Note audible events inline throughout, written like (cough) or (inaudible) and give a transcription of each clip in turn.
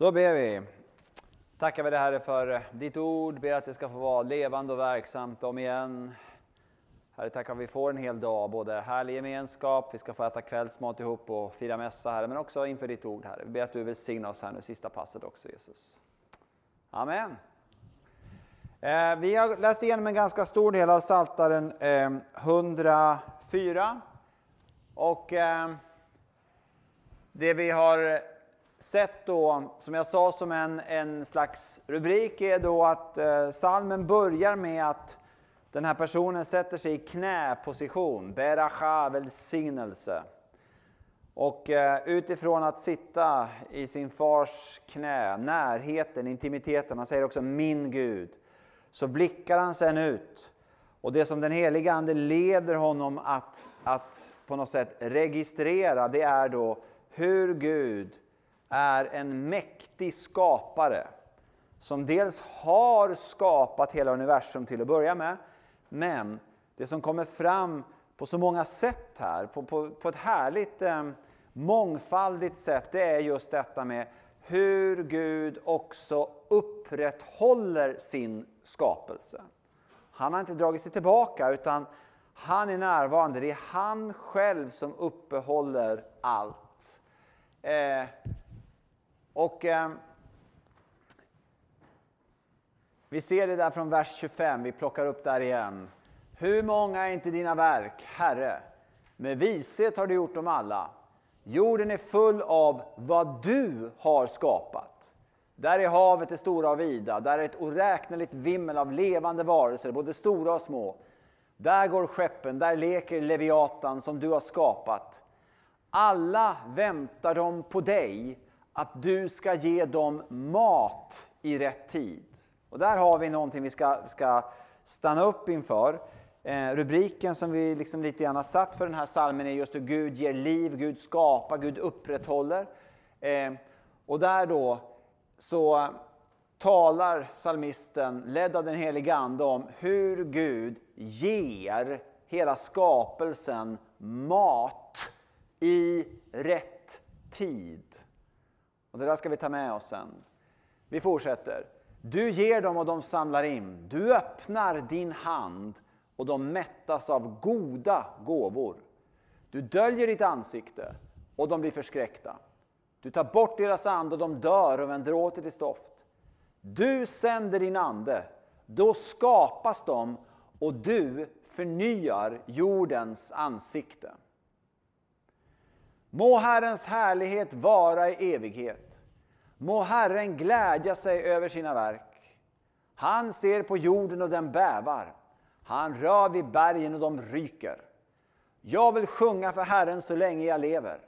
Då ber vi. Tackar vi dig Herre för ditt ord, ber att det ska få vara levande och verksamt om igen. Herre, tack att vi får en hel dag, både härlig gemenskap, vi ska få äta kvällsmat ihop och fira mässa Herre, men också inför ditt ord Herre. Vi ber att du välsignar oss här nu sista passet också Jesus. Amen. Eh, vi har läst igenom en ganska stor del av Saltaren eh, 104. Och eh, det vi har sett då, som jag sa som en, en slags rubrik, är då att eh, salmen börjar med att den här personen sätter sig i knäposition, beracha, välsignelse. Och eh, utifrån att sitta i sin fars knä, närheten, intimiteten, han säger också min Gud, så blickar han sen ut. Och det som den heliga Ande leder honom att, att på något sätt registrera, det är då hur Gud är en mäktig skapare som dels har skapat hela universum till att börja med, men det som kommer fram på så många sätt här, på, på, på ett härligt eh, mångfaldigt sätt, det är just detta med hur Gud också upprätthåller sin skapelse. Han har inte dragit sig tillbaka utan han är närvarande. Det är han själv som uppehåller allt. Eh, och eh, Vi ser det där från vers 25, vi plockar upp där igen. Hur många är inte dina verk, Herre? Med vishet har du gjort dem alla. Jorden är full av vad du har skapat. Där är havet det stora och vida, där är ett oräkneligt vimmel av levande varelser, både stora och små. Där går skeppen, där leker Leviatan som du har skapat. Alla väntar de på dig, att du ska ge dem mat i rätt tid. Och där har vi någonting vi ska, ska stanna upp inför. Eh, rubriken som vi liksom lite grann har satt för den här salmen är just att Gud ger liv, Gud skapar, Gud upprätthåller. Eh, och där då så talar salmisten, ledd av den helige Ande, om hur Gud ger hela skapelsen mat i rätt tid. Och Det där ska vi ta med oss sen. Vi fortsätter. Du ger dem och de samlar in. Du öppnar din hand och de mättas av goda gåvor. Du döljer ditt ansikte och de blir förskräckta. Du tar bort deras ande och de dör och vänder åter till stoft. Du sänder din ande, då skapas de och du förnyar jordens ansikte. Må Herrens härlighet vara i evighet. Må Herren glädja sig över sina verk. Han ser på jorden och den bävar. Han rör vid bergen och de ryker. Jag vill sjunga för Herren så länge jag lever.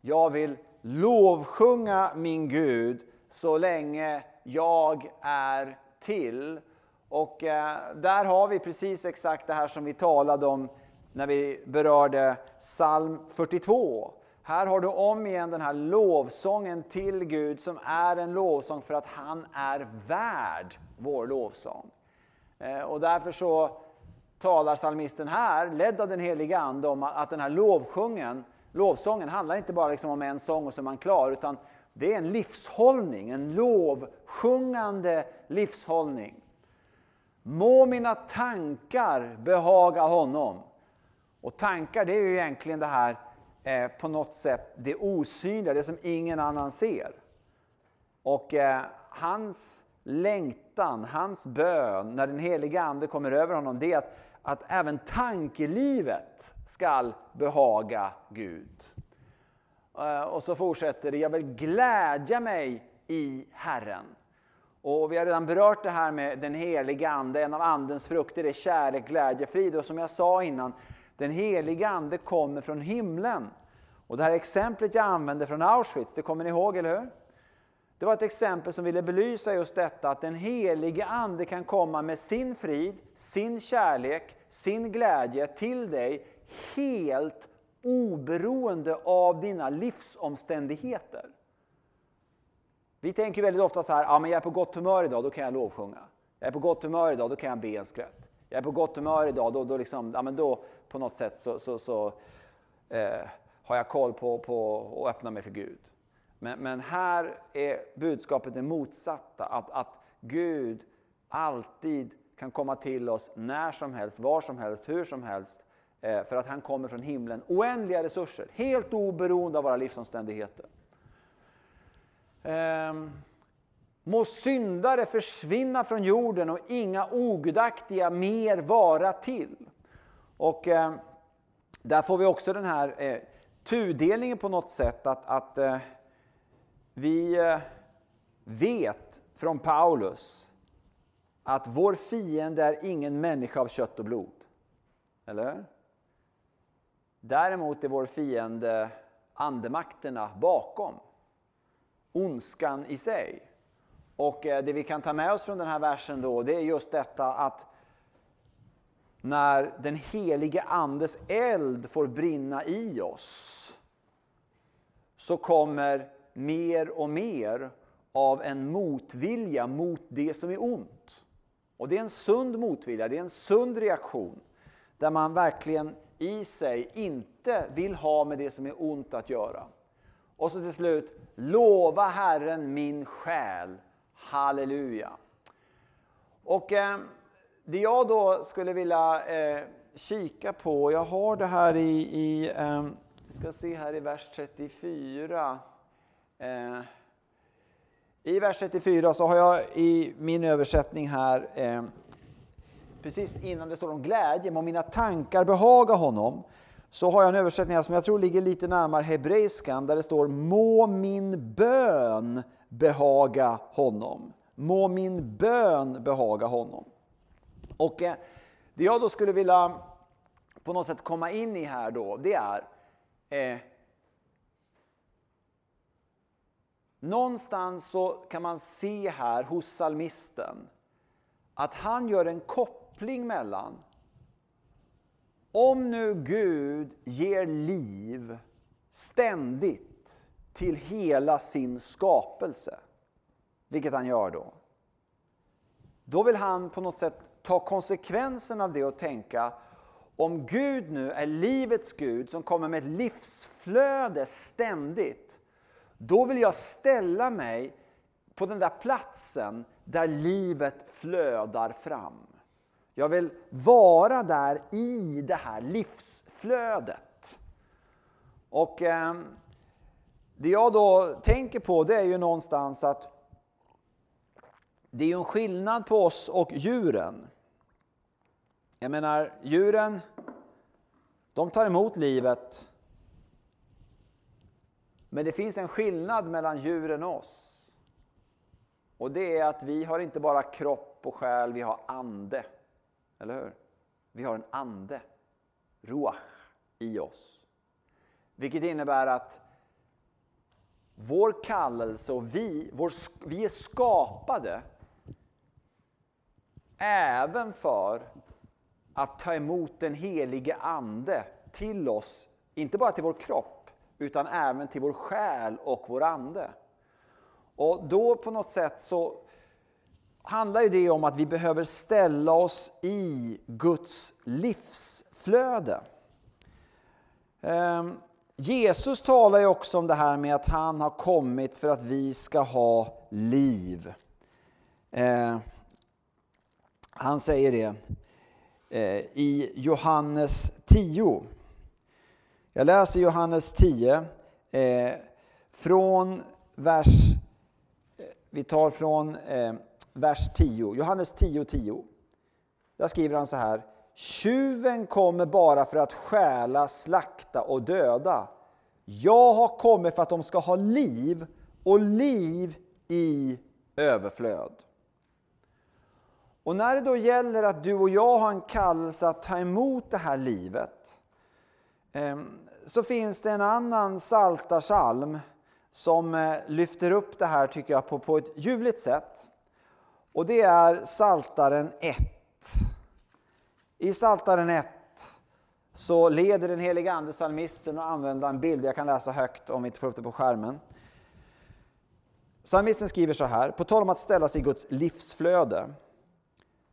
Jag vill lovsjunga min Gud så länge jag är till. Och eh, där har vi precis exakt det här som vi talade om när vi berörde psalm 42. Här har du om igen den här lovsången till Gud som är en lovsång för att han är värd vår lovsång. Eh, och därför så talar salmisten här, ledd av den heliga Ande, om att den här lovsjungen, lovsången handlar inte bara liksom om en sång och så är man klar, utan det är en livshållning, en lovsjungande livshållning. Må mina tankar behaga honom. Och tankar det är ju egentligen det här eh, på något sätt det osynliga, det som ingen annan ser. Och eh, hans längtan, hans bön, när den heliga Ande kommer över honom, det är att, att även tankelivet skall behaga Gud. Eh, och så fortsätter det, jag vill glädja mig i Herren. Och vi har redan berört det här med den heliga Ande, en av Andens frukter är kärlek, glädje, frid. Och som jag sa innan, den heliga Ande kommer från himlen. Och det här exemplet jag använde från Auschwitz, det kommer ni ihåg, eller hur? Det var ett exempel som ville belysa just detta att den helige Ande kan komma med sin frid, sin kärlek, sin glädje till dig helt oberoende av dina livsomständigheter. Vi tänker väldigt ofta så här, ja, men jag är på gott humör idag, då kan jag lovsjunga. Jag är på gott humör idag, då kan jag be en skvätt. Jag är på gott humör idag, då, då, liksom, ja, men då på något sätt så, så, så eh, har jag koll på, på att öppna mig för Gud. Men, men här är budskapet det motsatta, att, att Gud alltid kan komma till oss när som helst, var som helst, hur som helst. Eh, för att han kommer från himlen. Oändliga resurser, helt oberoende av våra livsomständigheter. Ehm, må syndare försvinna från jorden och inga ogudaktiga mer vara till. Och eh, där får vi också den här eh, tudelningen på något sätt att, att eh, vi eh, vet från Paulus att vår fiende är ingen människa av kött och blod. Eller Däremot är vår fiende andemakterna bakom. Ondskan i sig. Och eh, det vi kan ta med oss från den här versen då, det är just detta att när den helige Andes eld får brinna i oss så kommer mer och mer av en motvilja mot det som är ont. Och det är en sund motvilja, det är en sund reaktion där man verkligen i sig inte vill ha med det som är ont att göra. Och så till slut, lova Herren min själ. Halleluja. Och eh, det jag då skulle vilja eh, kika på, jag har det här i, i eh, vi ska se här i vers 34. Eh, I vers 34 så har jag i min översättning här eh, precis innan det står om glädje, må mina tankar behaga honom, så har jag en översättning här som jag tror ligger lite närmare hebreiskan, där det står må min bön behaga honom. Må min bön behaga honom. Och eh, det jag då skulle vilja på något sätt komma in i här då, det är eh, Någonstans så kan man se här hos salmisten att han gör en koppling mellan om nu Gud ger liv ständigt till hela sin skapelse, vilket han gör då, då vill han på något sätt ta konsekvensen av det och tänka om Gud nu är livets Gud som kommer med ett livsflöde ständigt, då vill jag ställa mig på den där platsen där livet flödar fram. Jag vill vara där i det här livsflödet. Och eh, det jag då tänker på det är ju någonstans att det är en skillnad på oss och djuren. Jag menar, djuren, de tar emot livet. Men det finns en skillnad mellan djuren och oss. Och det är att vi har inte bara kropp och själ, vi har ande. Eller hur? Vi har en ande, ruach, i oss. Vilket innebär att vår kallelse och vi, vår, vi är skapade även för att ta emot den helige Ande till oss, inte bara till vår kropp, utan även till vår själ och vår ande. Och då på något sätt så handlar ju det om att vi behöver ställa oss i Guds livsflöde. Ehm, Jesus talar ju också om det här med att han har kommit för att vi ska ha liv. Eh, han säger det eh, i Johannes 10. Jag läser Johannes 10 eh, från vers... Eh, vi tar från eh, vers 10. Johannes 10.10. 10. Där skriver han så här. Tjuven kommer bara för att stjäla, slakta och döda. Jag har kommit för att de ska ha liv och liv i överflöd. Och när det då gäller att du och jag har en kallelse att ta emot det här livet ehm, så finns det en annan saltarsalm som eh, lyfter upp det här tycker jag på, på ett ljuvligt sätt. Och det är Saltaren 1. I Saltaren 1 så leder den helige Ande psalmisten att använda en bild. Jag kan läsa högt om vi inte får upp det på skärmen. Psalmisten skriver så här, på tal om att ställa sig i Guds livsflöde.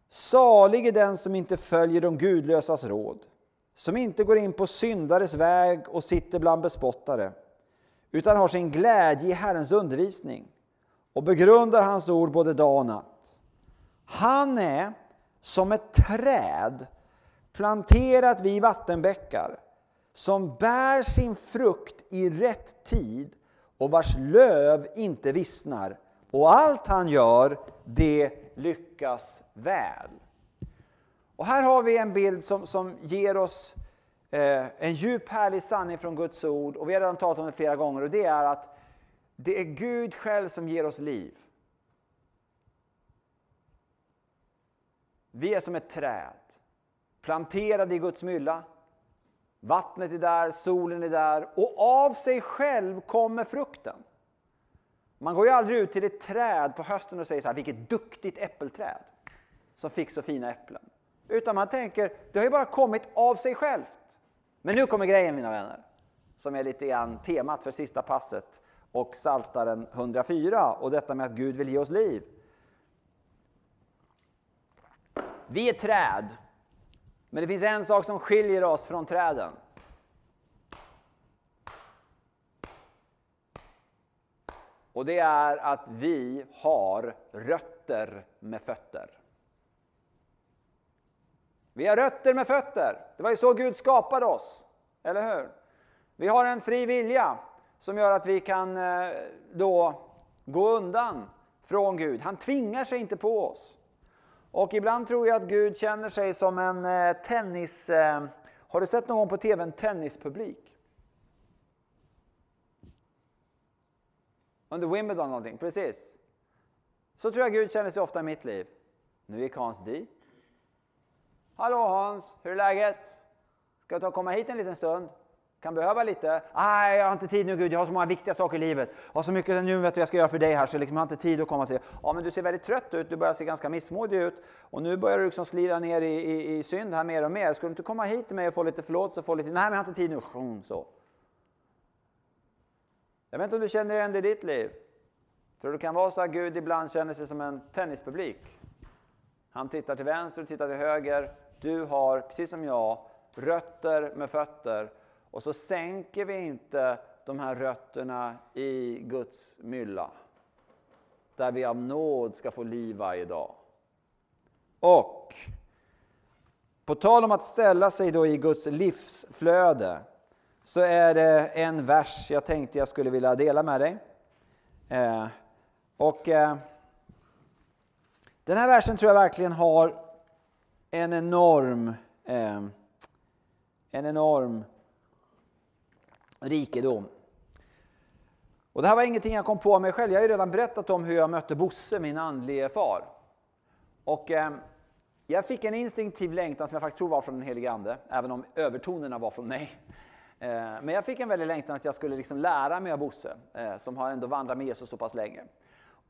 Salig är den som inte följer de gudlösas råd, som inte går in på syndares väg och sitter bland bespottare, utan har sin glädje i Herrens undervisning och begrundar hans ord både dag och natt. Han är som ett träd planterat vid vattenbäckar som bär sin frukt i rätt tid och vars löv inte vissnar och allt han gör, det lyckas väl. Och här har vi en bild som, som ger oss eh, en djup härlig sanning från Guds ord och vi har redan talat om det flera gånger och det är att det är Gud själv som ger oss liv. Vi är som ett träd, planterade i Guds mylla. Vattnet är där, solen är där och av sig själv kommer frukten. Man går ju aldrig ut till ett träd på hösten och säger så här, vilket duktigt äppelträd som fick så fina äpplen. Utan man tänker, det har ju bara kommit av sig självt. Men nu kommer grejen mina vänner, som är lite grann temat för sista passet och Saltaren 104 och detta med att Gud vill ge oss liv. Vi är träd, men det finns en sak som skiljer oss från träden. Och det är att vi har rötter med fötter. Vi har rötter med fötter. Det var ju så Gud skapade oss. Eller hur? Vi har en fri vilja som gör att vi kan eh, då gå undan från Gud. Han tvingar sig inte på oss. Och ibland tror jag att Gud känner sig som en eh, tennis... Eh, har du sett någon gång på TV en tennispublik? Under Wimbledon någonting, precis. Så tror jag Gud känner sig ofta i mitt liv. Nu gick Hans dit. Hallå Hans, hur är läget? Ska jag ta och komma hit en liten stund? Kan behöva lite. Nej, jag har inte tid nu Gud, jag har så många viktiga saker i livet. Jag har så mycket nu vet du, jag ska göra för dig här så liksom, jag har inte tid att komma till det. Ja, men du ser väldigt trött ut, du börjar se ganska missmodig ut. Och nu börjar du liksom slira ner i, i, i synd här mer och mer. Ska du inte komma hit till mig och få lite förlåtelse? Få lite... Nej, men jag har inte tid nu. Så. Jag vet inte om du känner igen det i ditt liv? Tror du det kan vara så att Gud ibland känner sig som en tennispublik? Han tittar till vänster och tittar till höger. Du har, precis som jag, rötter med fötter. Och så sänker vi inte de här rötterna i Guds mylla. Där vi av nåd ska få liv varje dag. Och på tal om att ställa sig då i Guds livsflöde så är det en vers jag tänkte jag skulle vilja dela med dig. Eh, och eh, Den här versen tror jag verkligen har en enorm, eh, en enorm rikedom. Och det här var ingenting jag kom på mig själv. Jag har ju redan berättat om hur jag mötte Bosse, min andlige far. Och eh, jag fick en instinktiv längtan som jag faktiskt tror var från den helige Ande, även om övertonerna var från mig. Eh, men jag fick en väldig längtan att jag skulle liksom lära mig av Bosse, eh, som har ändå vandrat med Jesus så pass länge.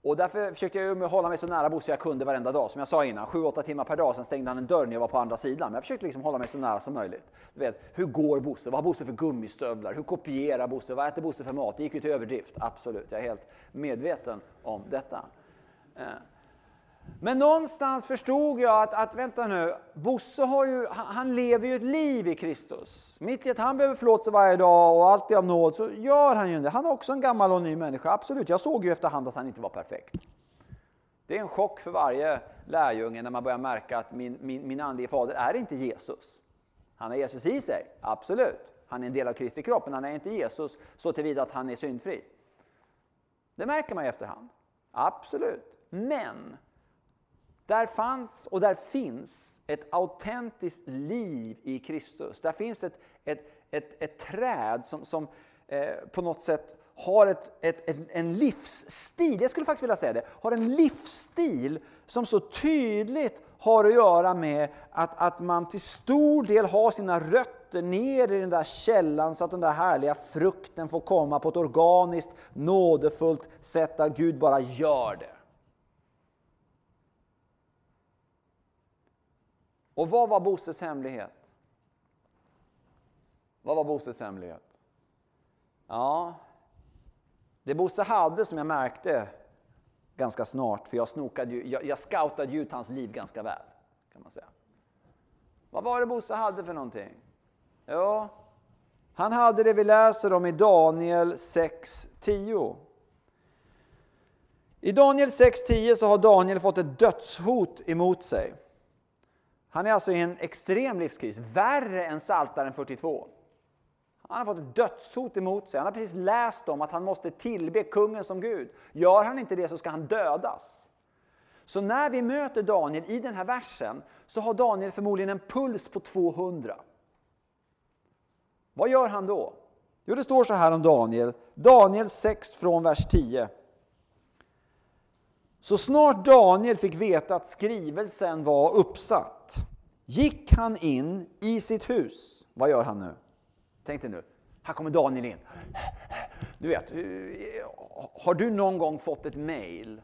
Och därför försökte jag hålla mig så nära Bosse jag kunde varenda dag. Som jag sa innan, 7-8 timmar per dag. Sen stängde han en dörr när jag var på andra sidan. Men jag försökte liksom hålla mig så nära som möjligt. Du vet, hur går Bosse? Vad har Bosse för gummistövlar? Hur kopierar Bosse? Vad äter Bosse för mat? Det gick ju till överdrift, absolut. Jag är helt medveten om detta. Eh, men någonstans förstod jag att, att vänta nu, Bosse har ju, han, han, lever ju ett liv i Kristus. Mitt i att han behöver förlåtelse varje dag och allt är av nåd, så gör han ju det. Han är också en gammal och ny människa, absolut. Jag såg ju efterhand att han inte var perfekt. Det är en chock för varje lärjunge när man börjar märka att min, min, min andlige fader är inte Jesus. Han har Jesus i sig, absolut. Han är en del av Kristi kropp, men han är inte Jesus så tillvida att han är syndfri. Det märker man ju efterhand. Absolut. Men där fanns och där finns ett autentiskt liv i Kristus. Där finns ett, ett, ett, ett träd som, som eh, på något sätt har ett, ett, en livsstil, jag skulle faktiskt vilja säga det, har en livsstil som så tydligt har att göra med att, att man till stor del har sina rötter ner i den där källan så att den där härliga frukten får komma på ett organiskt, nådefullt sätt där Gud bara gör det. Och vad var Bosses hemlighet? Vad var Boses hemlighet? Ja, det Bosse hade som jag märkte ganska snart, för jag, snokade ju, jag, jag scoutade ut hans liv ganska väl. kan man säga. Vad var det Bosse hade för någonting? Jo, Han hade det vi läser om i Daniel 6.10. I Daniel 6.10 så har Daniel fått ett dödshot emot sig. Han är alltså i en extrem livskris, värre än Saltaren 42. Han har fått ett dödshot emot sig. Han har precis läst om att han måste tillbe kungen som Gud. Gör han inte det så ska han dödas. Så när vi möter Daniel i den här versen så har Daniel förmodligen en puls på 200. Vad gör han då? Jo, det står så här om Daniel. Daniel 6 från vers 10. Så snart Daniel fick veta att skrivelsen var uppsatt gick han in i sitt hus. Vad gör han nu? Tänk dig nu, här kommer Daniel in. Du vet, har du någon gång fått ett mail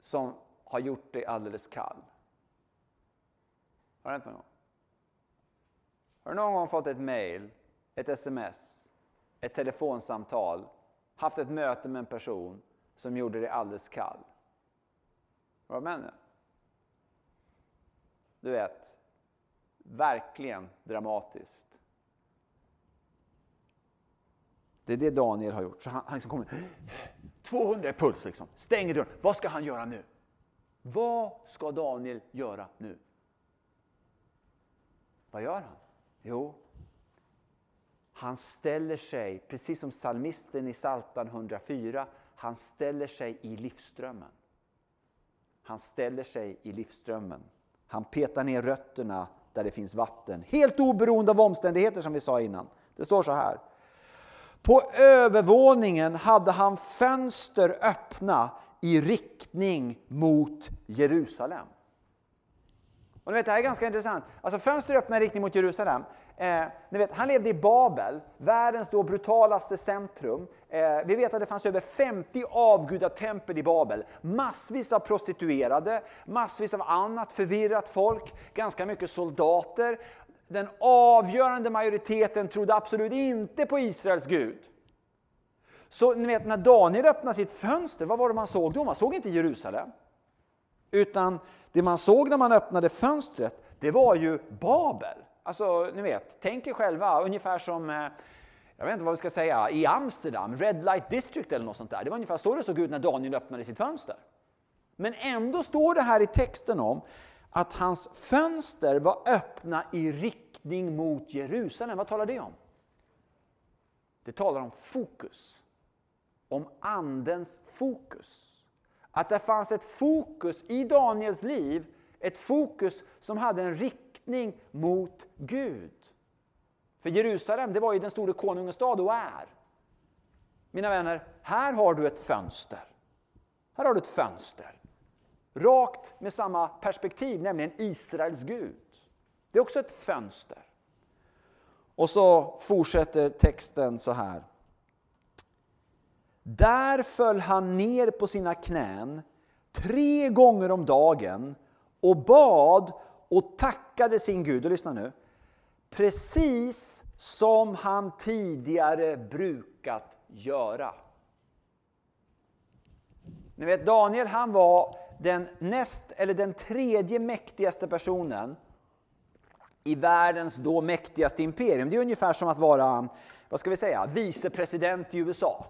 som har gjort dig alldeles kall? Har det hänt någon gång? Har du någon gång fått ett mail, ett sms, ett telefonsamtal, haft ett möte med en person som gjorde dig alldeles kall? Var du med nu? Du vet, verkligen dramatiskt. Det är det Daniel har gjort. Så han, han liksom kommer 200 i puls, liksom. stänger dörren. Vad ska han göra nu? Vad ska Daniel göra nu? Vad gör han? Jo, han ställer sig, precis som psalmisten i Psaltaren 104, han ställer sig i livsströmmen. Han ställer sig i livsströmmen. Han petar ner rötterna där det finns vatten. Helt oberoende av omständigheter som vi sa innan. Det står så här. På övervåningen hade han fönster öppna i riktning mot Jerusalem. Och ni vet, det här är ganska intressant. Alltså fönster öppna i riktning mot Jerusalem. Eh, ni vet, han levde i Babel, världens då brutalaste centrum. Eh, vi vet att det fanns över 50 avgudatempel i Babel. Massvis av prostituerade, massvis av annat förvirrat folk, ganska mycket soldater. Den avgörande majoriteten trodde absolut inte på Israels Gud. Så ni vet, när Daniel öppnade sitt fönster, vad var det man såg då? Man såg inte Jerusalem. Utan det man såg när man öppnade fönstret, det var ju Babel. Alltså, ni vet, tänk er själva, ungefär som, eh, jag vet inte vad vi ska säga, i Amsterdam, Red Light District eller något sånt där. Det var ungefär så det såg ut när Daniel öppnade sitt fönster. Men ändå står det här i texten om att hans fönster var öppna i riktning mot Jerusalem. Vad talar det om? Det talar om fokus. Om Andens fokus. Att det fanns ett fokus i Daniels liv, ett fokus som hade en riktning mot Gud. För Jerusalem, det var ju den store konungens stad och är. Mina vänner, här har du ett fönster. Här har du ett fönster. Rakt med samma perspektiv, nämligen Israels Gud. Det är också ett fönster. Och så fortsätter texten så här. Där föll han ner på sina knän tre gånger om dagen och bad och tackade sin Gud. Och lyssna nu. Precis som han tidigare brukat göra. Ni vet Daniel han var den näst eller den tredje mäktigaste personen i världens då mäktigaste imperium. Det är ungefär som att vara, vad ska vi säga, vicepresident i USA.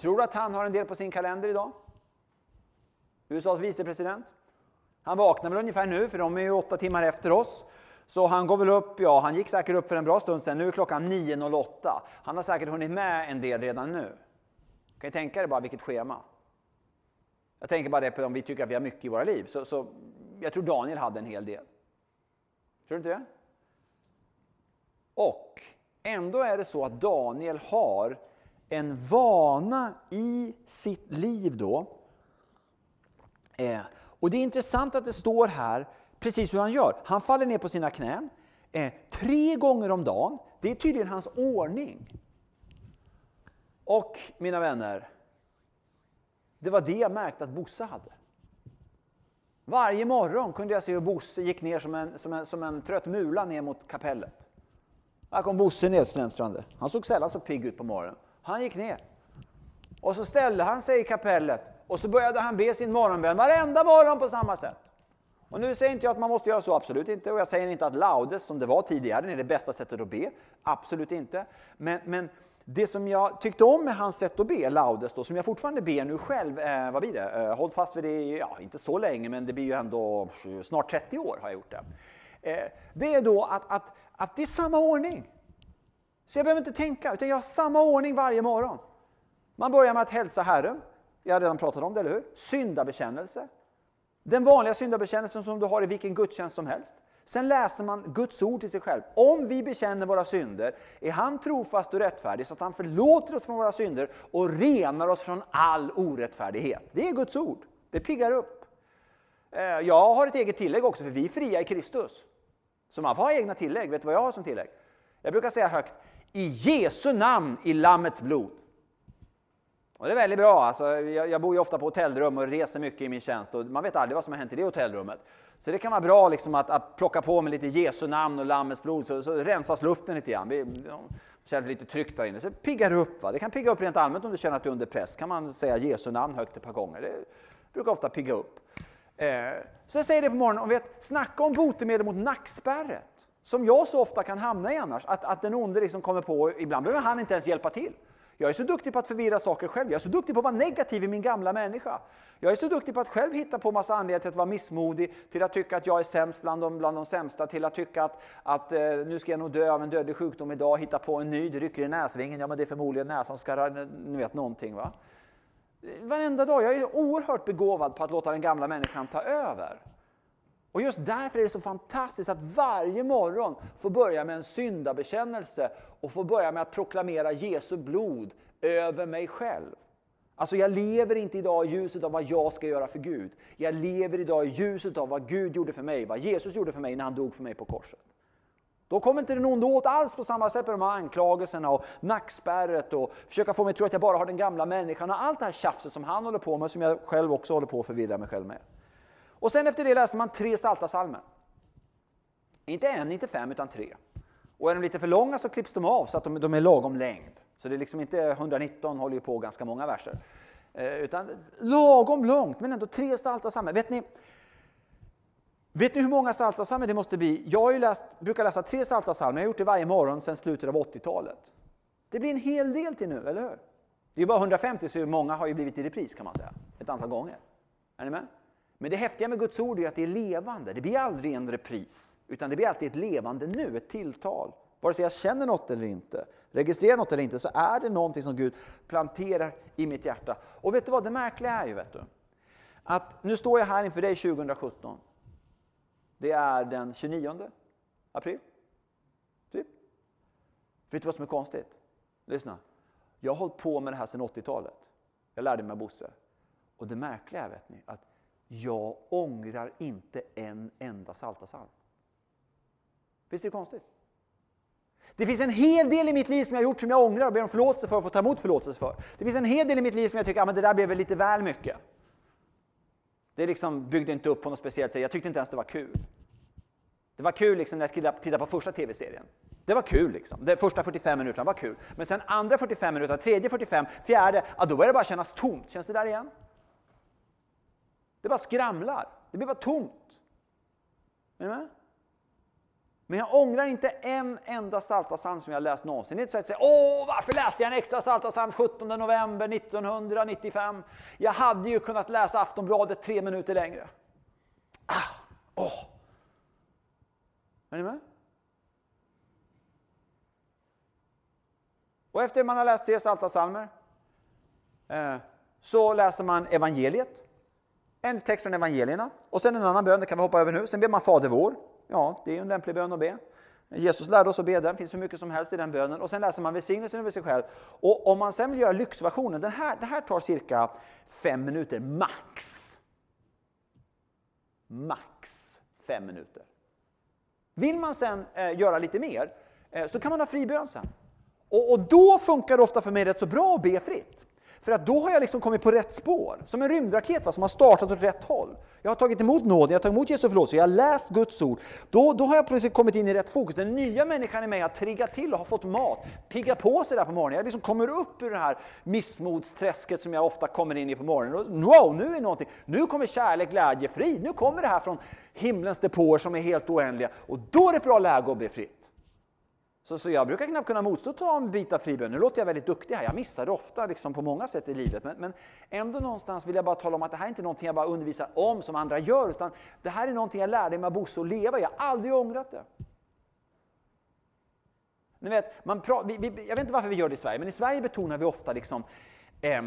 Tror du att han har en del på sin kalender idag? USAs vicepresident. Han vaknar väl ungefär nu, för de är ju åtta timmar efter oss. Så han går väl upp, ja han gick säkert upp för en bra stund sedan, nu är klockan 9.08. Han har säkert hunnit med en del redan nu. Kan ni tänka er bara vilket schema? Jag tänker bara det på om vi tycker att vi har mycket i våra liv. Så, så jag tror Daniel hade en hel del. Tror du inte det? Och ändå är det så att Daniel har en vana i sitt liv då. Eh, och det är intressant att det står här precis hur han gör. Han faller ner på sina knän eh, tre gånger om dagen. Det är tydligen hans ordning. Och mina vänner, det var det jag märkte att Bosse hade. Varje morgon kunde jag se hur Bosse gick ner som en, som en, som en trött mula ner mot kapellet. Här kom Bosse nedsläntrande. Han såg sällan så pigg ut på morgonen. Han gick ner. Och så ställde han sig i kapellet och så började han be sin morgonbön varenda morgon på samma sätt. Och nu säger inte jag att man måste göra så, absolut inte. Och jag säger inte att laudes, som det var tidigare, är det bästa sättet att be. Absolut inte. Men, men det som jag tyckte om med hans sätt att be, laudes, då, som jag fortfarande ber nu själv, eh, vad blir det? Eh, håll fast vid det, ja, inte så länge, men det blir ju ändå snart 30 år har jag gjort det. Eh, det är då att, att, att det är samma ordning. Så jag behöver inte tänka, utan jag har samma ordning varje morgon. Man börjar med att hälsa Herren. Jag har redan pratat om det, eller hur? Syndabekännelse. Den vanliga syndabekännelsen som du har i vilken gudstjänst som helst. Sen läser man Guds ord till sig själv. Om vi bekänner våra synder är han trofast och rättfärdig så att han förlåter oss från våra synder och renar oss från all orättfärdighet. Det är Guds ord. Det piggar upp. Eh, jag har ett eget tillägg också, för vi är fria i Kristus. Så man får ha egna tillägg. Vet du vad jag har som tillägg? Jag brukar säga högt, i Jesu namn i Lammets blod. Och det är väldigt bra. Alltså, jag, jag, bor ju ofta på hotellrum och reser mycket i min tjänst och man vet aldrig vad som har hänt i det hotellrummet. Så det kan vara bra liksom att, att plocka på med lite Jesu namn och Lammets blod så, så rensas luften lite grann. Vi känner lite tryck där inne. Så det piggar upp. Va? Det kan pigga upp rent allmänt om du känner att du är under press. kan man säga Jesu namn högt ett par gånger. Det brukar ofta pigga upp. Eh, så jag säger det på morgonen och vet, snacka om botemedel mot nackspärret. Som jag så ofta kan hamna i annars. Att, att den onde liksom kommer på, ibland behöver han inte ens hjälpa till. Jag är så duktig på att förvirra saker själv. Jag är så duktig på att vara negativ i min gamla människa. Jag är så duktig på att själv hitta på massa anledningar till att vara missmodig, till att tycka att jag är sämst bland de, bland de sämsta, till att tycka att, att eh, nu ska jag nog dö av en dödlig sjukdom idag, hitta på en ny, det rycker i näsvingen, ja men det är förmodligen näsan som ska, ni vet någonting va. Varenda dag, jag är oerhört begåvad på att låta den gamla människan ta över. Och just därför är det så fantastiskt att varje morgon få börja med en syndabekännelse och få börja med att proklamera Jesu blod över mig själv. Alltså jag lever inte idag i ljuset av vad jag ska göra för Gud. Jag lever idag i ljuset av vad Gud gjorde för mig, vad Jesus gjorde för mig när han dog för mig på korset. Då kommer inte den onde åt alls på samma sätt med de här anklagelserna och nackspärret och försöka få mig att tro att jag bara har den gamla människan och allt det här tjafset som han håller på med, som jag själv också håller på att förvirra mig själv med. Och sen efter det läser man tre salta salmer. Inte en, inte fem, utan tre. Och är de lite för långa så klipps de av så att de, de är lagom längd. Så det är liksom inte 119 håller ju på ganska många verser. Eh, utan lagom långt, men ändå tre salta salmer. Vet ni, vet ni hur många salta salmer det måste bli? Jag har ju läst, brukar läsa tre salta salmer, jag har gjort det varje morgon sedan slutet av 80-talet. Det blir en hel del till nu, eller hur? Det är bara 150, så många har ju blivit i repris kan man säga, ett antal gånger. Är ni med? Men det häftiga med Guds ord är att det är levande. Det blir aldrig en repris, utan det blir alltid ett levande nu, ett tilltal. Vare sig jag känner något eller inte, registrerar något eller inte, så är det någonting som Gud planterar i mitt hjärta. Och vet du vad det märkliga är ju, vet du? Att nu står jag här inför dig 2017. Det är den 29 april. Typ. Vet du vad som är konstigt? Lyssna. Jag har hållit på med det här sedan 80-talet. Jag lärde mig av Bosse. Och det märkliga är, vet ni, att jag ångrar inte en enda saltasalm. Visst är det konstigt? Det finns en hel del i mitt liv som jag har gjort som jag ångrar och ber om förlåtelse för och får ta emot förlåtelse för. Det finns en hel del i mitt liv som jag tycker, att ah, det där blev väl lite väl mycket. Det liksom byggde inte upp på något speciellt sätt. Jag tyckte inte ens det var kul. Det var kul liksom när jag tittade på första tv-serien. Det var kul liksom. De första 45 minuterna var kul. Men sen andra 45 minuter, tredje 45, fjärde, ja, då började det bara kännas tomt. Känns det där igen? Det bara skramlar. Det blir bara tomt. Är ni med? Men jag ångrar inte en enda Psaltarpsalm som jag läst någonsin. Det är inte så att säga, åh varför läste jag en extra Psaltarpsalm 17 november 1995? Jag hade ju kunnat läsa Aftonbladet tre minuter längre. Ah, åh. Är ni med? Och efter man har läst tre Psaltarpsalmer eh, så läser man evangeliet. En text från evangelierna och sen en annan bön, det kan vi hoppa över nu. Sen ber man Fader vår. Ja, det är en lämplig bön att be. Jesus lärde oss att be den, det finns hur mycket som helst i den bönen. Och sen läser man välsignelsen över sig själv. Och om man sen vill göra lyxversionen, den här, det här tar cirka fem minuter max. Max fem minuter. Vill man sen eh, göra lite mer eh, så kan man ha fribön sen. Och, och då funkar det ofta för mig rätt så bra att be fritt. För att då har jag liksom kommit på rätt spår. Som en rymdraket va, som har startat åt rätt håll. Jag har tagit emot nåden, jag har tagit emot Jesu förlåtelse, jag har läst Guds ord. Då, då har jag plötsligt kommit in i rätt fokus. Den nya människan i mig har triggat till och har fått mat. Piggat på sig där på morgonen. Jag liksom kommer upp ur det här missmodsträsket som jag ofta kommer in i på morgonen. Och, wow, nu är någonting. Nu kommer kärlek, glädje, frid. Nu kommer det här från himlens depåer som är helt oändliga. Och då är det ett bra läge att bli fritt. Så, så jag brukar knappt kunna motstå att ta en bit av fribön. Nu låter jag väldigt duktig här, jag missar det ofta liksom på många sätt i livet. Men, men ändå någonstans vill jag bara tala om att det här är inte någonting jag bara undervisar om som andra gör, utan det här är någonting jag lärde mig av Bosse att leva. Jag har aldrig ångrat det. Ni vet, man vi, vi, jag vet inte varför vi gör det i Sverige, men i Sverige betonar vi ofta liksom, eh,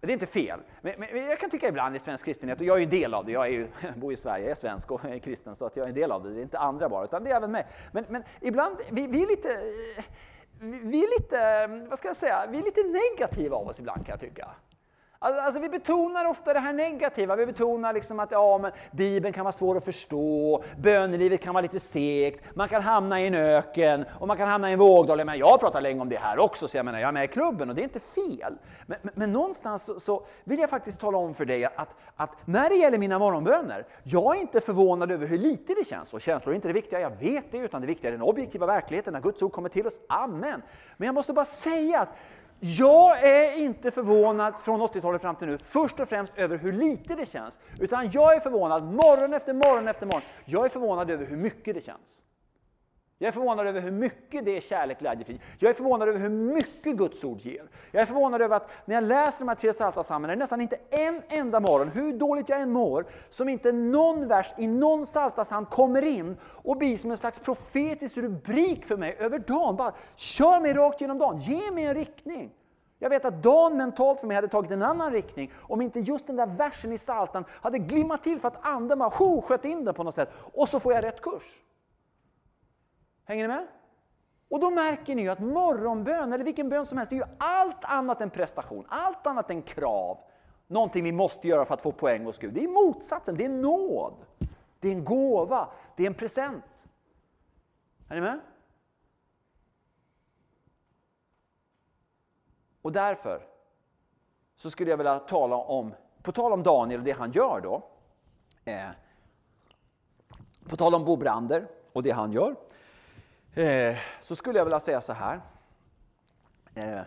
det är inte fel, men, men, jag kan tycka ibland i svensk kristenhet, och jag är ju en del av det, jag är ju, (laughs) bor i Sverige, jag är svensk och är kristen, så att jag är en del av det, det är inte andra bara, utan det är även mig. Men, men ibland, vi, vi är lite, vi är lite, vad ska jag säga, vi är lite negativa av oss ibland kan jag tycka. Alltså, alltså, vi betonar ofta det här negativa. Vi betonar liksom att ja, men Bibeln kan vara svår att förstå, bönelivet kan vara lite segt, man kan hamna i en öken och man kan hamna i en vågdal. Men jag pratar länge om det här också, så jag menar, jag är med i klubben och det är inte fel. Men, men, men någonstans så, så, vill jag faktiskt tala om för dig att, att, när det gäller mina morgonböner, jag är inte förvånad över hur lite det känns. Och känslor är inte det viktiga, jag vet det, utan det viktiga är den objektiva verkligheten, när Guds ord kommer till oss. Amen. Men jag måste bara säga att jag är inte förvånad från 80-talet fram till nu, först och främst över hur lite det känns. Utan jag är förvånad morgon efter morgon efter morgon. Jag är förvånad över hur mycket det känns. Jag är förvånad över hur mycket det är kärlek, glädje, frid. Jag är förvånad över hur mycket Guds ord ger. Jag är förvånad över att när jag läser de här tre psaltarpsalmerna, är det nästan inte en enda morgon, hur dåligt jag än mår, som inte någon vers i någon psaltarpsalm kommer in och blir som en slags profetisk rubrik för mig över dagen. Bara kör mig rakt genom dagen, ge mig en riktning. Jag vet att dagen mentalt för mig hade tagit en annan riktning om inte just den där versen i Psaltaren hade glimmat till för att anden bara sköt in den på något sätt. Och så får jag rätt kurs. Hänger ni med? Och då märker ni ju att morgonbön, eller vilken bön som helst, är ju allt annat än prestation, allt annat än krav. Någonting vi måste göra för att få poäng hos Gud. Det är motsatsen, det är nåd. Det är en gåva, det är en present. Är ni med? Och därför så skulle jag vilja tala om, på tal om Daniel och det han gör då, eh, på tal om Bo Brander och det han gör, Eh, så skulle jag vilja säga så här. Eh,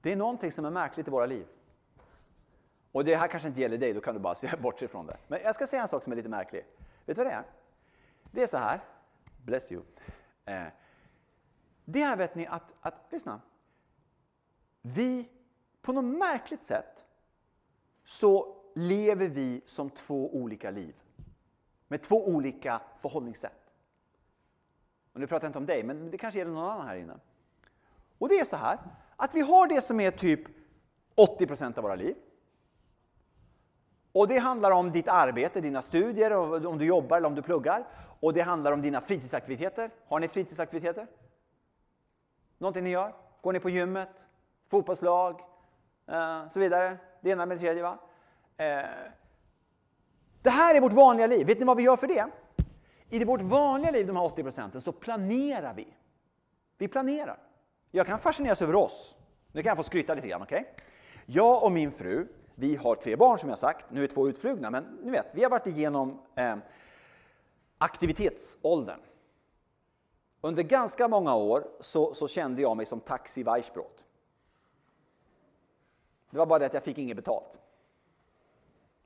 det är någonting som är märkligt i våra liv. Och det här kanske inte gäller dig, då kan du bara se bort ifrån det. Men jag ska säga en sak som är lite märklig. Vet du vad det är? Det är så här, bless you. Eh, det är, vet ni, att, att, lyssna. Vi, på något märkligt sätt, så lever vi som två olika liv. Med två olika förhållningssätt. Och nu pratar jag inte om dig, men det kanske gäller någon annan här inne. Och det är så här, att vi har det som är typ 80% av våra liv. Och det handlar om ditt arbete, dina studier, om du jobbar eller om du pluggar. Och det handlar om dina fritidsaktiviteter. Har ni fritidsaktiviteter? Någonting ni gör? Går ni på gymmet? Fotbollslag? Eh, så vidare. Det ena med det tredje. Va? Eh, det här är vårt vanliga liv. Vet ni vad vi gör för det? I vårt vanliga liv, de här 80 procenten, så planerar vi. Vi planerar. Jag kan fascineras över oss. Nu kan jag få skryta lite grann. Okay? Jag och min fru, vi har tre barn som jag sagt. Nu är två utflugna, men ni vet, vi har varit igenom eh, aktivitetsåldern. Under ganska många år så, så kände jag mig som Taxi Weissbrot. Det var bara det att jag fick inget betalt.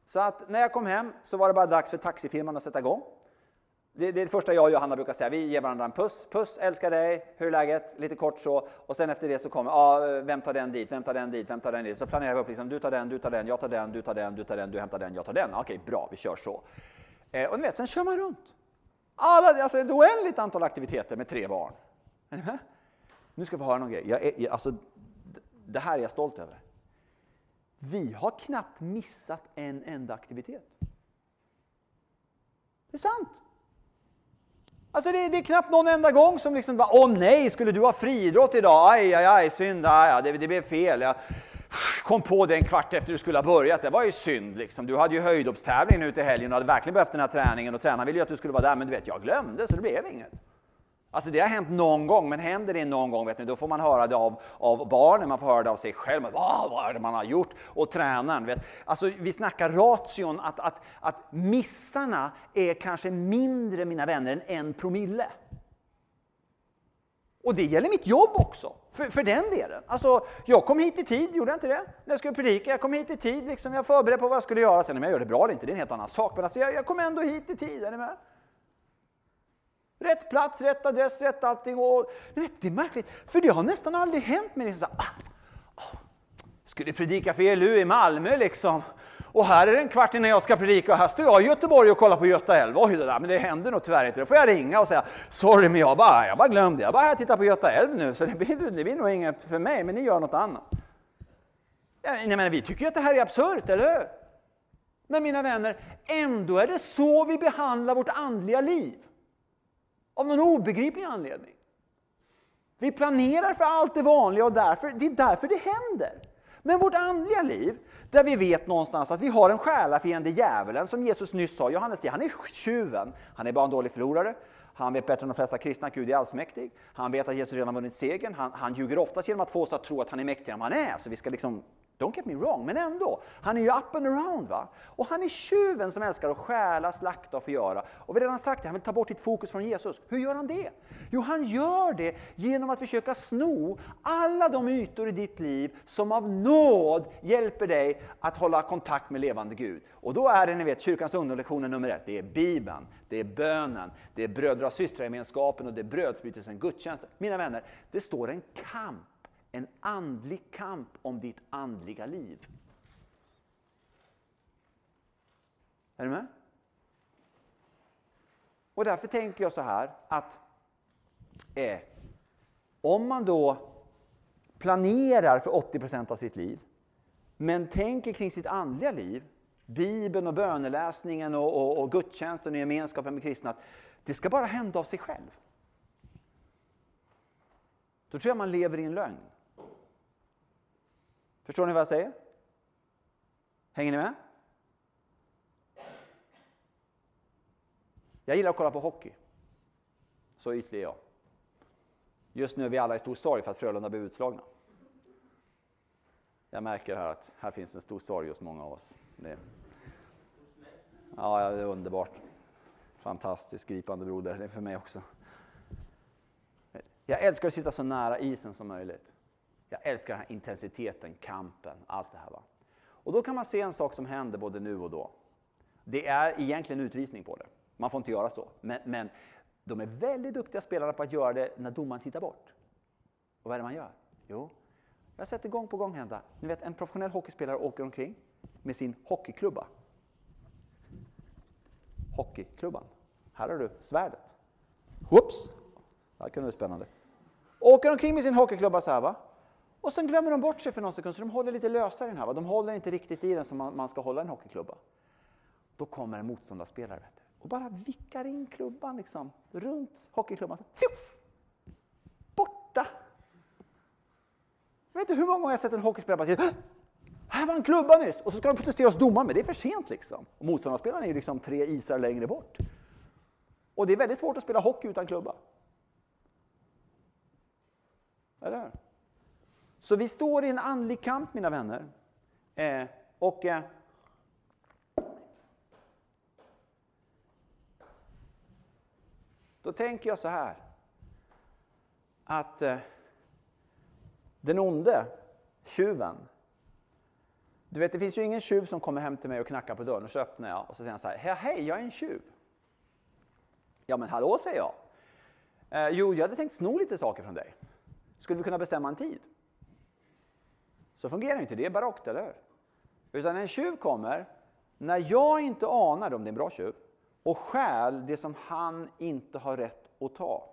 Så att när jag kom hem så var det bara dags för taxifirman att sätta igång. Det, det är det första jag och Johanna brukar säga. Vi ger varandra en puss. Puss, älskar dig, hur är läget? Lite kort så. Och sen efter det så kommer, ja, vem tar den dit, vem tar den dit, vem tar den dit? Så planerar vi upp liksom, du tar den, du tar den, jag tar den, du tar den, du tar den, du hämtar den, jag tar den. Okej, bra, vi kör så. Eh, och ni vet, sen kör man runt. Alla, alltså ett oändligt antal aktiviteter med tre barn. Nu ska vi höra någon grej. Jag är, alltså, det här är jag stolt över. Vi har knappt missat en enda aktivitet. Det är sant. Alltså det, det, är knappt någon enda gång som liksom bara, åh nej, skulle du ha friidrott idag? Aj, aj, aj, synd, aj, aj, det, det blev fel. Jag kom på det en kvart efter du skulle ha börjat. Det var ju synd liksom. Du hade ju höjdhoppstävling nu till helgen och hade verkligen behövt den här träningen och tränaren ville ju att du skulle vara där, men du vet, jag glömde så det blev inget. Alltså det har hänt någon gång, men händer det någon gång, vet ni, då får man höra det av, av barnen, man får höra det av sig själv. Vad, vad är det man har gjort? Och tränaren. Vet. Alltså vi snackar ration, att, att, att missarna är kanske mindre, mina vänner, än en promille. Och det gäller mitt jobb också, för, för den delen. Alltså, jag kom hit i tid, gjorde jag inte det? När jag skulle predika, jag kom hit i tid, liksom, jag förberedde på vad jag skulle göra. Sen om jag gör det bra eller inte, det är en helt annan sak. Men alltså, jag, jag kom ändå hit i tid, är ni med? Rätt plats, rätt adress, rätt allting. Och, vet, det är märkligt, för det har nästan aldrig hänt mig. Liksom, ah, ah, skulle predika för ELU i Malmö liksom. Och här är det en kvart innan jag ska predika och här står jag i Göteborg och kollar på Göta älv. Oj, det där, men det händer nog tyvärr inte. Då får jag ringa och säga sorry, men jag bara, jag bara glömde. Jag bara här tittar på Göta älv nu, så det blir, det blir nog inget för mig, men ni gör något annat. Ja, nej, men vi tycker ju att det här är absurt, eller hur? Men mina vänner, ändå är det så vi behandlar vårt andliga liv. Av någon obegriplig anledning. Vi planerar för allt det vanliga och därför, det är därför det händer. Men vårt andliga liv, där vi vet någonstans att vi har en själafiende, djävulen, som Jesus nyss sa, Johannes han är tjuven. Han är bara en dålig förlorare. Han vet bättre än de flesta kristna att Gud är allsmäktig. Han vet att Jesus redan vunnit segern. Han, han ljuger oftast genom att få oss att tro att han är mäktigare än vad han är. Så vi ska liksom Don't get me wrong, men ändå. Han är ju up and around. va? Och han är tjuven som älskar att stjäla, slakta och förgöra. Och vi har redan sagt det, han vill ta bort ditt fokus från Jesus. Hur gör han det? Jo, han gör det genom att försöka sno alla de ytor i ditt liv som av nåd hjälper dig att hålla kontakt med levande Gud. Och då är det, ni vet, kyrkans ungdomslektioner nummer ett. Det är Bibeln, det är bönen, det är bröder och systragemenskapen och det är brödsbrytelsen, gudstjänsten. Mina vänner, det står en kamp en andlig kamp om ditt andliga liv. Är du med? Och därför tänker jag så här att eh, om man då planerar för 80% av sitt liv, men tänker kring sitt andliga liv, Bibeln och böneläsningen och, och, och gudstjänsten och gemenskapen med kristna, att det ska bara hända av sig själv. Då tror jag man lever i en lögn. Förstår ni vad jag säger? Hänger ni med? Jag gillar att kolla på hockey. Så ytlig är jag. Just nu är vi alla i stor sorg för att Frölunda blev utslagna. Jag märker här att här finns en stor sorg hos många av oss. Det, ja, det är underbart. Fantastiskt gripande broder, det är för mig också. Jag älskar att sitta så nära isen som möjligt. Jag älskar den här intensiteten, kampen, allt det här. Va? Och då kan man se en sak som händer både nu och då. Det är egentligen utvisning på det. Man får inte göra så. Men, men de är väldigt duktiga spelarna på att göra det när domaren tittar bort. Och vad är det man gör? Jo, jag har sett det gång på gång hända. Ni vet, en professionell hockeyspelare åker omkring med sin hockeyklubba. Hockeyklubban. Här har du svärdet. Whoops! Det här kunde bli spännande. Åker omkring med sin hockeyklubba så här va. Och sen glömmer de bort sig för någon sekund, så de håller lite lösare i den här. Va? De håller inte riktigt i den som man, man ska hålla en hockeyklubba. Då kommer en motståndarspelare vet du, och bara vickar in klubban liksom, runt hockeyklubban. Fjuff! Borta! Jag vet inte hur många gånger jag sett en hockeyspelare bara säga här var en klubba nyss! Och så ska de protestera hos domaren, men det är för sent liksom. Och motståndarspelaren är ju liksom tre isar längre bort. Och det är väldigt svårt att spela hockey utan klubba. Eller så vi står i en andlig kamp, mina vänner. Eh, och eh, Då tänker jag så här. Att eh, den onde, tjuven. Du vet, det finns ju ingen tjuv som kommer hem till mig och knackar på dörren och så öppnar jag och så säger han så här. Hej, jag är en tjuv. Ja, men hallå, säger jag. Eh, jo, jag hade tänkt sno lite saker från dig. Skulle vi kunna bestämma en tid? Så fungerar inte det, är barockt, eller hur? Utan en tjuv kommer när jag inte anar, om det är en bra tjuv, och stjäl det som han inte har rätt att ta.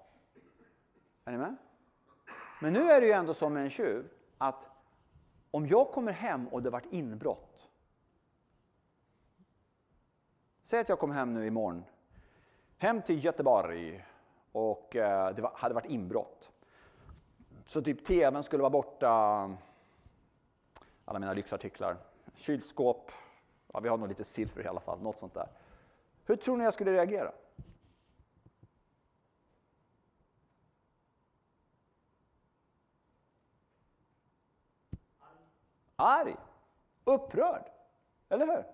Är ni med? Men nu är det ju ändå som med en tjuv, att om jag kommer hem och det varit inbrott. Säg att jag kommer hem nu imorgon, hem till Göteborg och eh, det hade varit inbrott. Så typ tvn skulle vara borta, alla mina lyxartiklar. Kylskåp, ja, vi har nog lite silver i alla fall, något sånt där. Hur tror ni jag skulle reagera? Arg. Upprörd. Eller hur?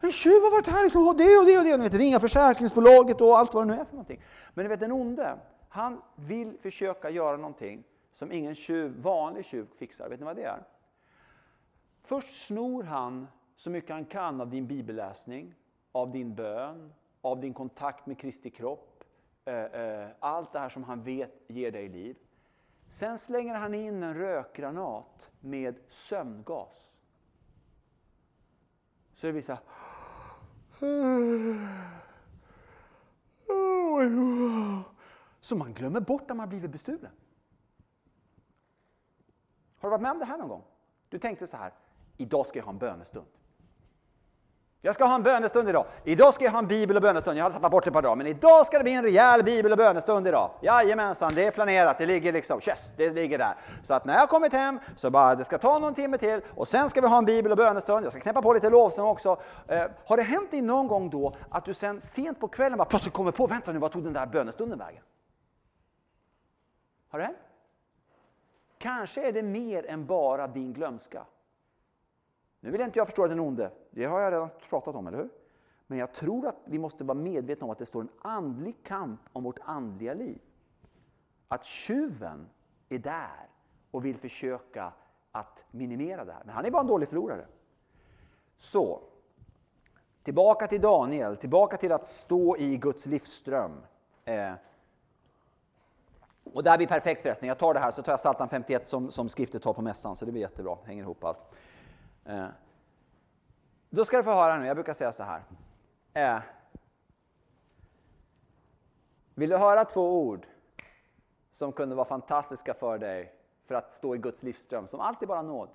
En tjuv har varit här liksom, och det och det och det. Ni vet, ringa försäkringsbolaget och allt vad det nu är för någonting. Men ni vet den onde, han vill försöka göra någonting som ingen tjuv, vanlig tjuv fixar. Vet ni vad det är? Först snor han så mycket han kan av din bibelläsning, av din bön, av din kontakt med Kristi kropp. Eh, eh, allt det här som han vet ger dig liv. Sen slänger han in en rökgranat med sömngas. Så det blir så här. Så man glömmer bort att man blivit bestulen. Har du varit med om det här någon gång? Du tänkte så här, idag ska jag ha en bönestund. Jag ska ha en bönestund idag. Idag ska jag ha en bibel och bönestund. Jag har tappat bort det ett par dagar, men idag ska det bli en rejäl bibel och bönestund idag. Jajamensan, det är planerat. Det ligger liksom, yes, det ligger där. Så att när jag kommit hem så bara, det ska ta någon timme till och sen ska vi ha en bibel och bönestund. Jag ska knäppa på lite lovsång också. Eh, har det hänt dig någon gång då att du sen sent på kvällen bara plötsligt kommer på, vänta nu, vad tog den där bönestunden vägen? Har det hänt? Kanske är det mer än bara din glömska. Nu vill inte jag förstå den onde, det har jag redan pratat om, eller hur? Men jag tror att vi måste vara medvetna om att det står en andlig kamp om vårt andliga liv. Att tjuven är där och vill försöka att minimera det här. Men han är bara en dålig förlorare. Så, tillbaka till Daniel, tillbaka till att stå i Guds livsström. Eh, och det här blir perfekt förresten. Jag tar det här så tar jag Psaltaren 51 som, som skriftet tar på mässan, så det blir jättebra. Hänger ihop allt. Eh, då ska du få höra nu, jag brukar säga så här. Eh, vill du höra två ord som kunde vara fantastiska för dig för att stå i Guds livsström, som alltid bara nåd?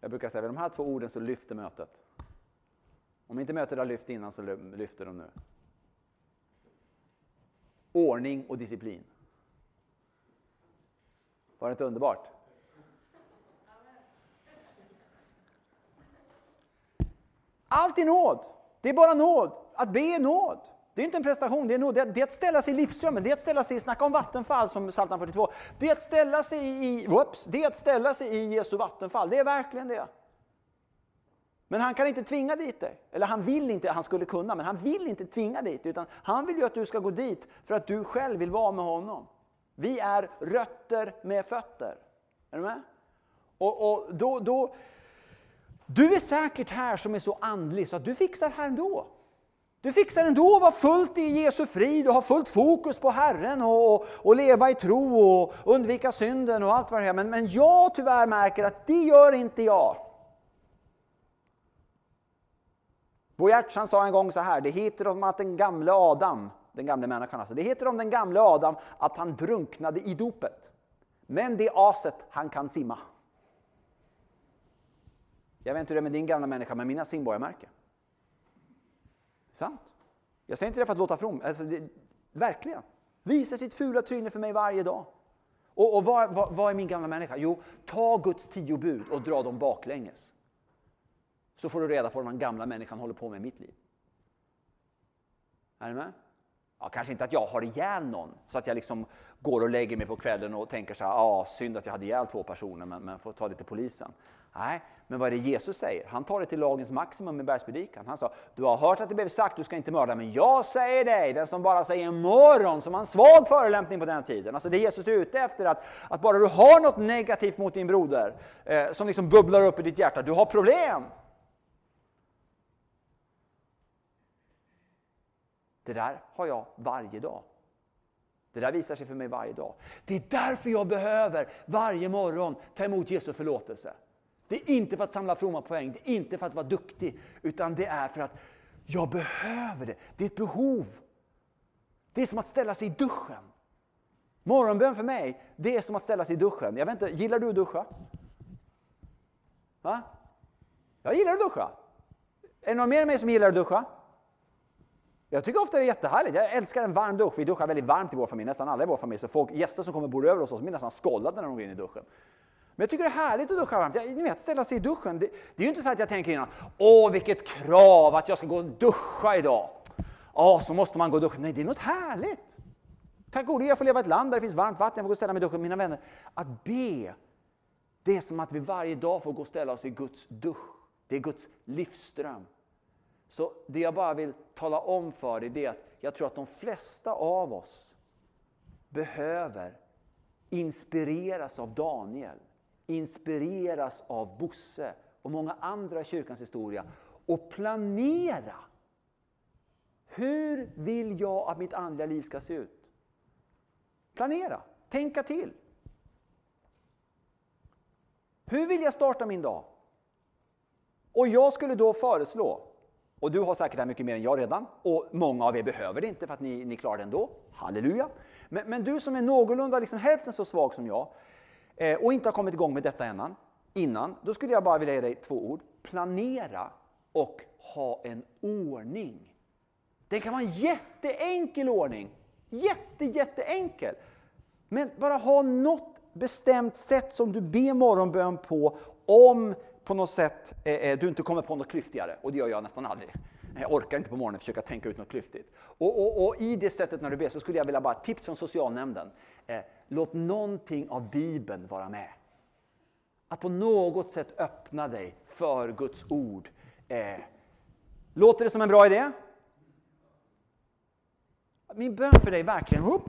Jag brukar säga, med de här två orden så lyfter mötet. Om inte mötet har lyft innan så lyfter de nu. Ordning och disciplin. Var det inte underbart? Allt är nåd. Det är bara nåd. Att be är nåd. Det är inte en prestation, det är, nåd. Det är att ställa sig i livsströmmen, det är att ställa sig, snacka om vattenfall som Psaltaren 42. Det är att ställa sig i, whoops, det är att ställa sig i Jesu vattenfall, det är verkligen det. Men han kan inte tvinga dit dig. Eller han vill inte, han skulle kunna, men han vill inte tvinga dit. Utan han vill ju att du ska gå dit för att du själv vill vara med honom. Vi är rötter med fötter. Är du med? Och, och då, då, du är säkert här som är så andlig så att du fixar här ändå. Du fixar ändå att vara fullt i Jesu frid och ha fullt fokus på Herren och, och, och, leva i tro och undvika synden och allt vad det är. Men, men jag tyvärr märker att det gör inte jag. Bo Giertz sa en gång så här, det heter om att den gamle Adam, den gamle människan alltså, det heter om den gamle Adam att han drunknade i dopet. Men det aset han kan simma. Jag vet inte hur det är med din gamla människa, men mina simborgarmärken. Sant. Jag säger inte det för att låta from. Alltså, det, verkligen. Visa sitt fula tryne för mig varje dag. Och, och vad, vad, vad, är min gamla människa? Jo, ta Guds tio bud och dra dem baklänges. Så får du reda på vad den gamla människan håller på med i mitt liv. Är du med? Ja, kanske inte att jag har ihjäl någon, så att jag liksom går och lägger mig på kvällen och tänker så här, ah, synd att jag hade ihjäl två personer, men, men får ta det till polisen. Nej, men vad är det Jesus säger? Han tar det till lagens maximum i bergspredikan. Han sa, du har hört att det blev sagt, du ska inte mörda, men jag säger dig, den som bara säger morgon, som har en svag förolämpning på den tiden. Alltså det Jesus är ute efter, att, att bara du har något negativt mot din broder, eh, som liksom bubblar upp i ditt hjärta, du har problem. Det där har jag varje dag. Det där visar sig för mig varje dag. Det är därför jag behöver varje morgon ta emot Jesu förlåtelse. Det är inte för att samla fromma poäng, det är inte för att vara duktig, utan det är för att jag behöver det. Det är ett behov. Det är som att ställa sig i duschen. Morgonbön för mig, det är som att ställa sig i duschen. Jag vet inte, gillar du att duscha? Va? Jag gillar att duscha. Är det någon mer än mig som gillar att duscha? Jag tycker ofta det är jättehärligt. Jag älskar en varm dusch. Vi duschar väldigt varmt i vår familj, nästan alla i vår familj. Så folk, gäster som kommer och bor över hos oss blir nästan skållade när de går in i duschen. Men jag tycker det är härligt att duscha varmt. Jag, ni vet, ställa sig i duschen. Det, det är ju inte så att jag tänker innan, åh vilket krav att jag ska gå och duscha idag. Åh, så måste man gå och duscha. Nej, det är något härligt. Tack gode jag får leva i ett land där det finns varmt vatten, jag får gå och ställa mig i duschen. Mina vänner, att be Det är som att vi varje dag får gå och ställa oss i Guds dusch. Det är Guds livsström. Så det jag bara vill tala om för dig det är att jag tror att de flesta av oss behöver inspireras av Daniel, inspireras av Bosse och många andra i kyrkans historia och planera. Hur vill jag att mitt andliga liv ska se ut? Planera, tänka till. Hur vill jag starta min dag? Och jag skulle då föreslå, och du har säkert det här mycket mer än jag redan, och många av er behöver det inte för att ni, ni klarar det ändå. Halleluja! Men, men du som är någorlunda liksom hälften så svag som jag eh, och inte har kommit igång med detta innan, innan, då skulle jag bara vilja ge dig två ord. Planera och ha en ordning. Det kan vara en jätteenkel ordning. Jätte, jätteenkel. Men bara ha något bestämt sätt som du ber morgonbön på om på något sätt eh, eh du inte kommer på något klyftigare. Och det gör jag nästan aldrig. Jag orkar inte på morgonen försöka tänka ut något klyftigt. Och, och, och, i det sättet när du ber så skulle jag vilja bara tips från socialnämnden. Eh, låt någonting av Bibeln vara med. Att på något sätt öppna dig för Guds ord. Eh, låter det som en bra idé? Min bön för dig verkligen,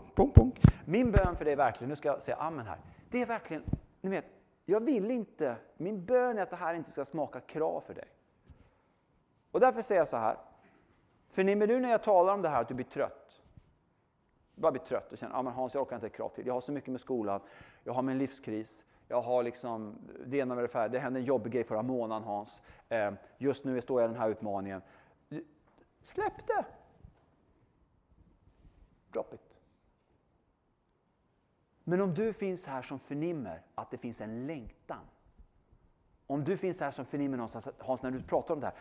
min bön för dig verkligen, nu ska jag säga amen här. Det är verkligen, ni vet, jag vill inte, min bön är att det här inte ska smaka krav för dig. Och därför säger jag så här. Förnimmer du när jag talar om det här att du blir trött? Du bara blir trött och känner, ja men Hans jag orkar inte ett krav till. Jag har så mycket med skolan, jag har min livskris, jag har liksom, det ena med det färdiga. Det hände en jobbig grej förra månaden Hans. Eh, just nu står jag i den här utmaningen. Släpp det! Drop it. Men om du finns här som förnimmer att det finns en längtan. Om du finns här som förnimmer någonstans, Hans när du pratar om det här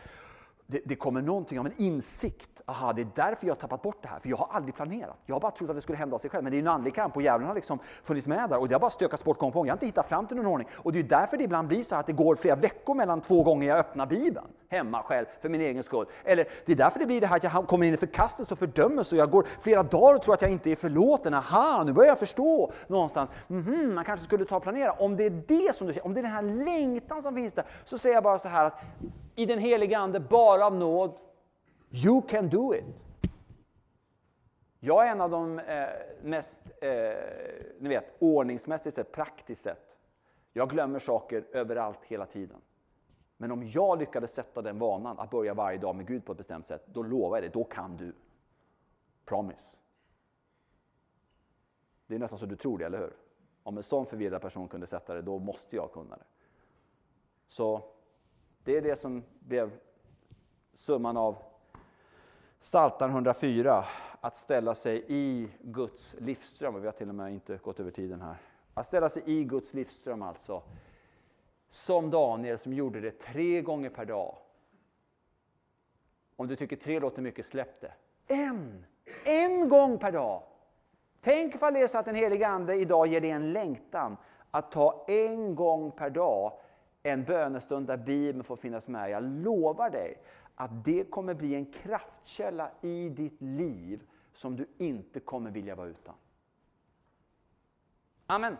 det, det, kommer någonting av en insikt. Aha, det är därför jag har tappat bort det här. För jag har aldrig planerat. Jag har bara trott att det skulle hända av sig själv. Men det är en andlig kamp och djävulen har liksom funnits med där. Och det har bara stökats bort gång på gång. Jag har inte hittat fram till någon ordning. Och det är därför det ibland blir så att det går flera veckor mellan två gånger jag öppnar Bibeln. Hemma själv, för min egen skull. Eller det är därför det blir det här att jag kommer in i förkastelse och fördömelse. Och jag går flera dagar och tror att jag inte är förlåten. Aha, nu börjar jag förstå någonstans. Mm -hmm, man kanske skulle ta och planera. Om det är det som du om det är den här längtan som finns där. Så säger jag bara så här att i den heliga Ande, bara av nåd, You can do it. Jag är en av de eh, mest, eh, ni vet, ordningsmässigt sett, praktiskt sett. Jag glömmer saker överallt hela tiden. Men om jag lyckades sätta den vanan att börja varje dag med Gud på ett bestämt sätt, då lovar jag dig, då kan du. Promise. Det är nästan så du tror det, eller hur? Om en sån förvirrad person kunde sätta det, då måste jag kunna det. Så det är det som blev summan av Psaltaren 104, att ställa sig i Guds livsström. Vi har till och med inte gått över tiden här. Att ställa sig i Guds livsström alltså. Som Daniel som gjorde det tre gånger per dag. Om du tycker tre låter mycket, släpp det. En! En gång per dag! Tänk ifall det är så att den helige Ande idag ger dig en längtan att ta en gång per dag en bönestund där Bibeln får finnas med. Jag lovar dig att det kommer bli en kraftkälla i ditt liv som du inte kommer vilja vara utan. Amen.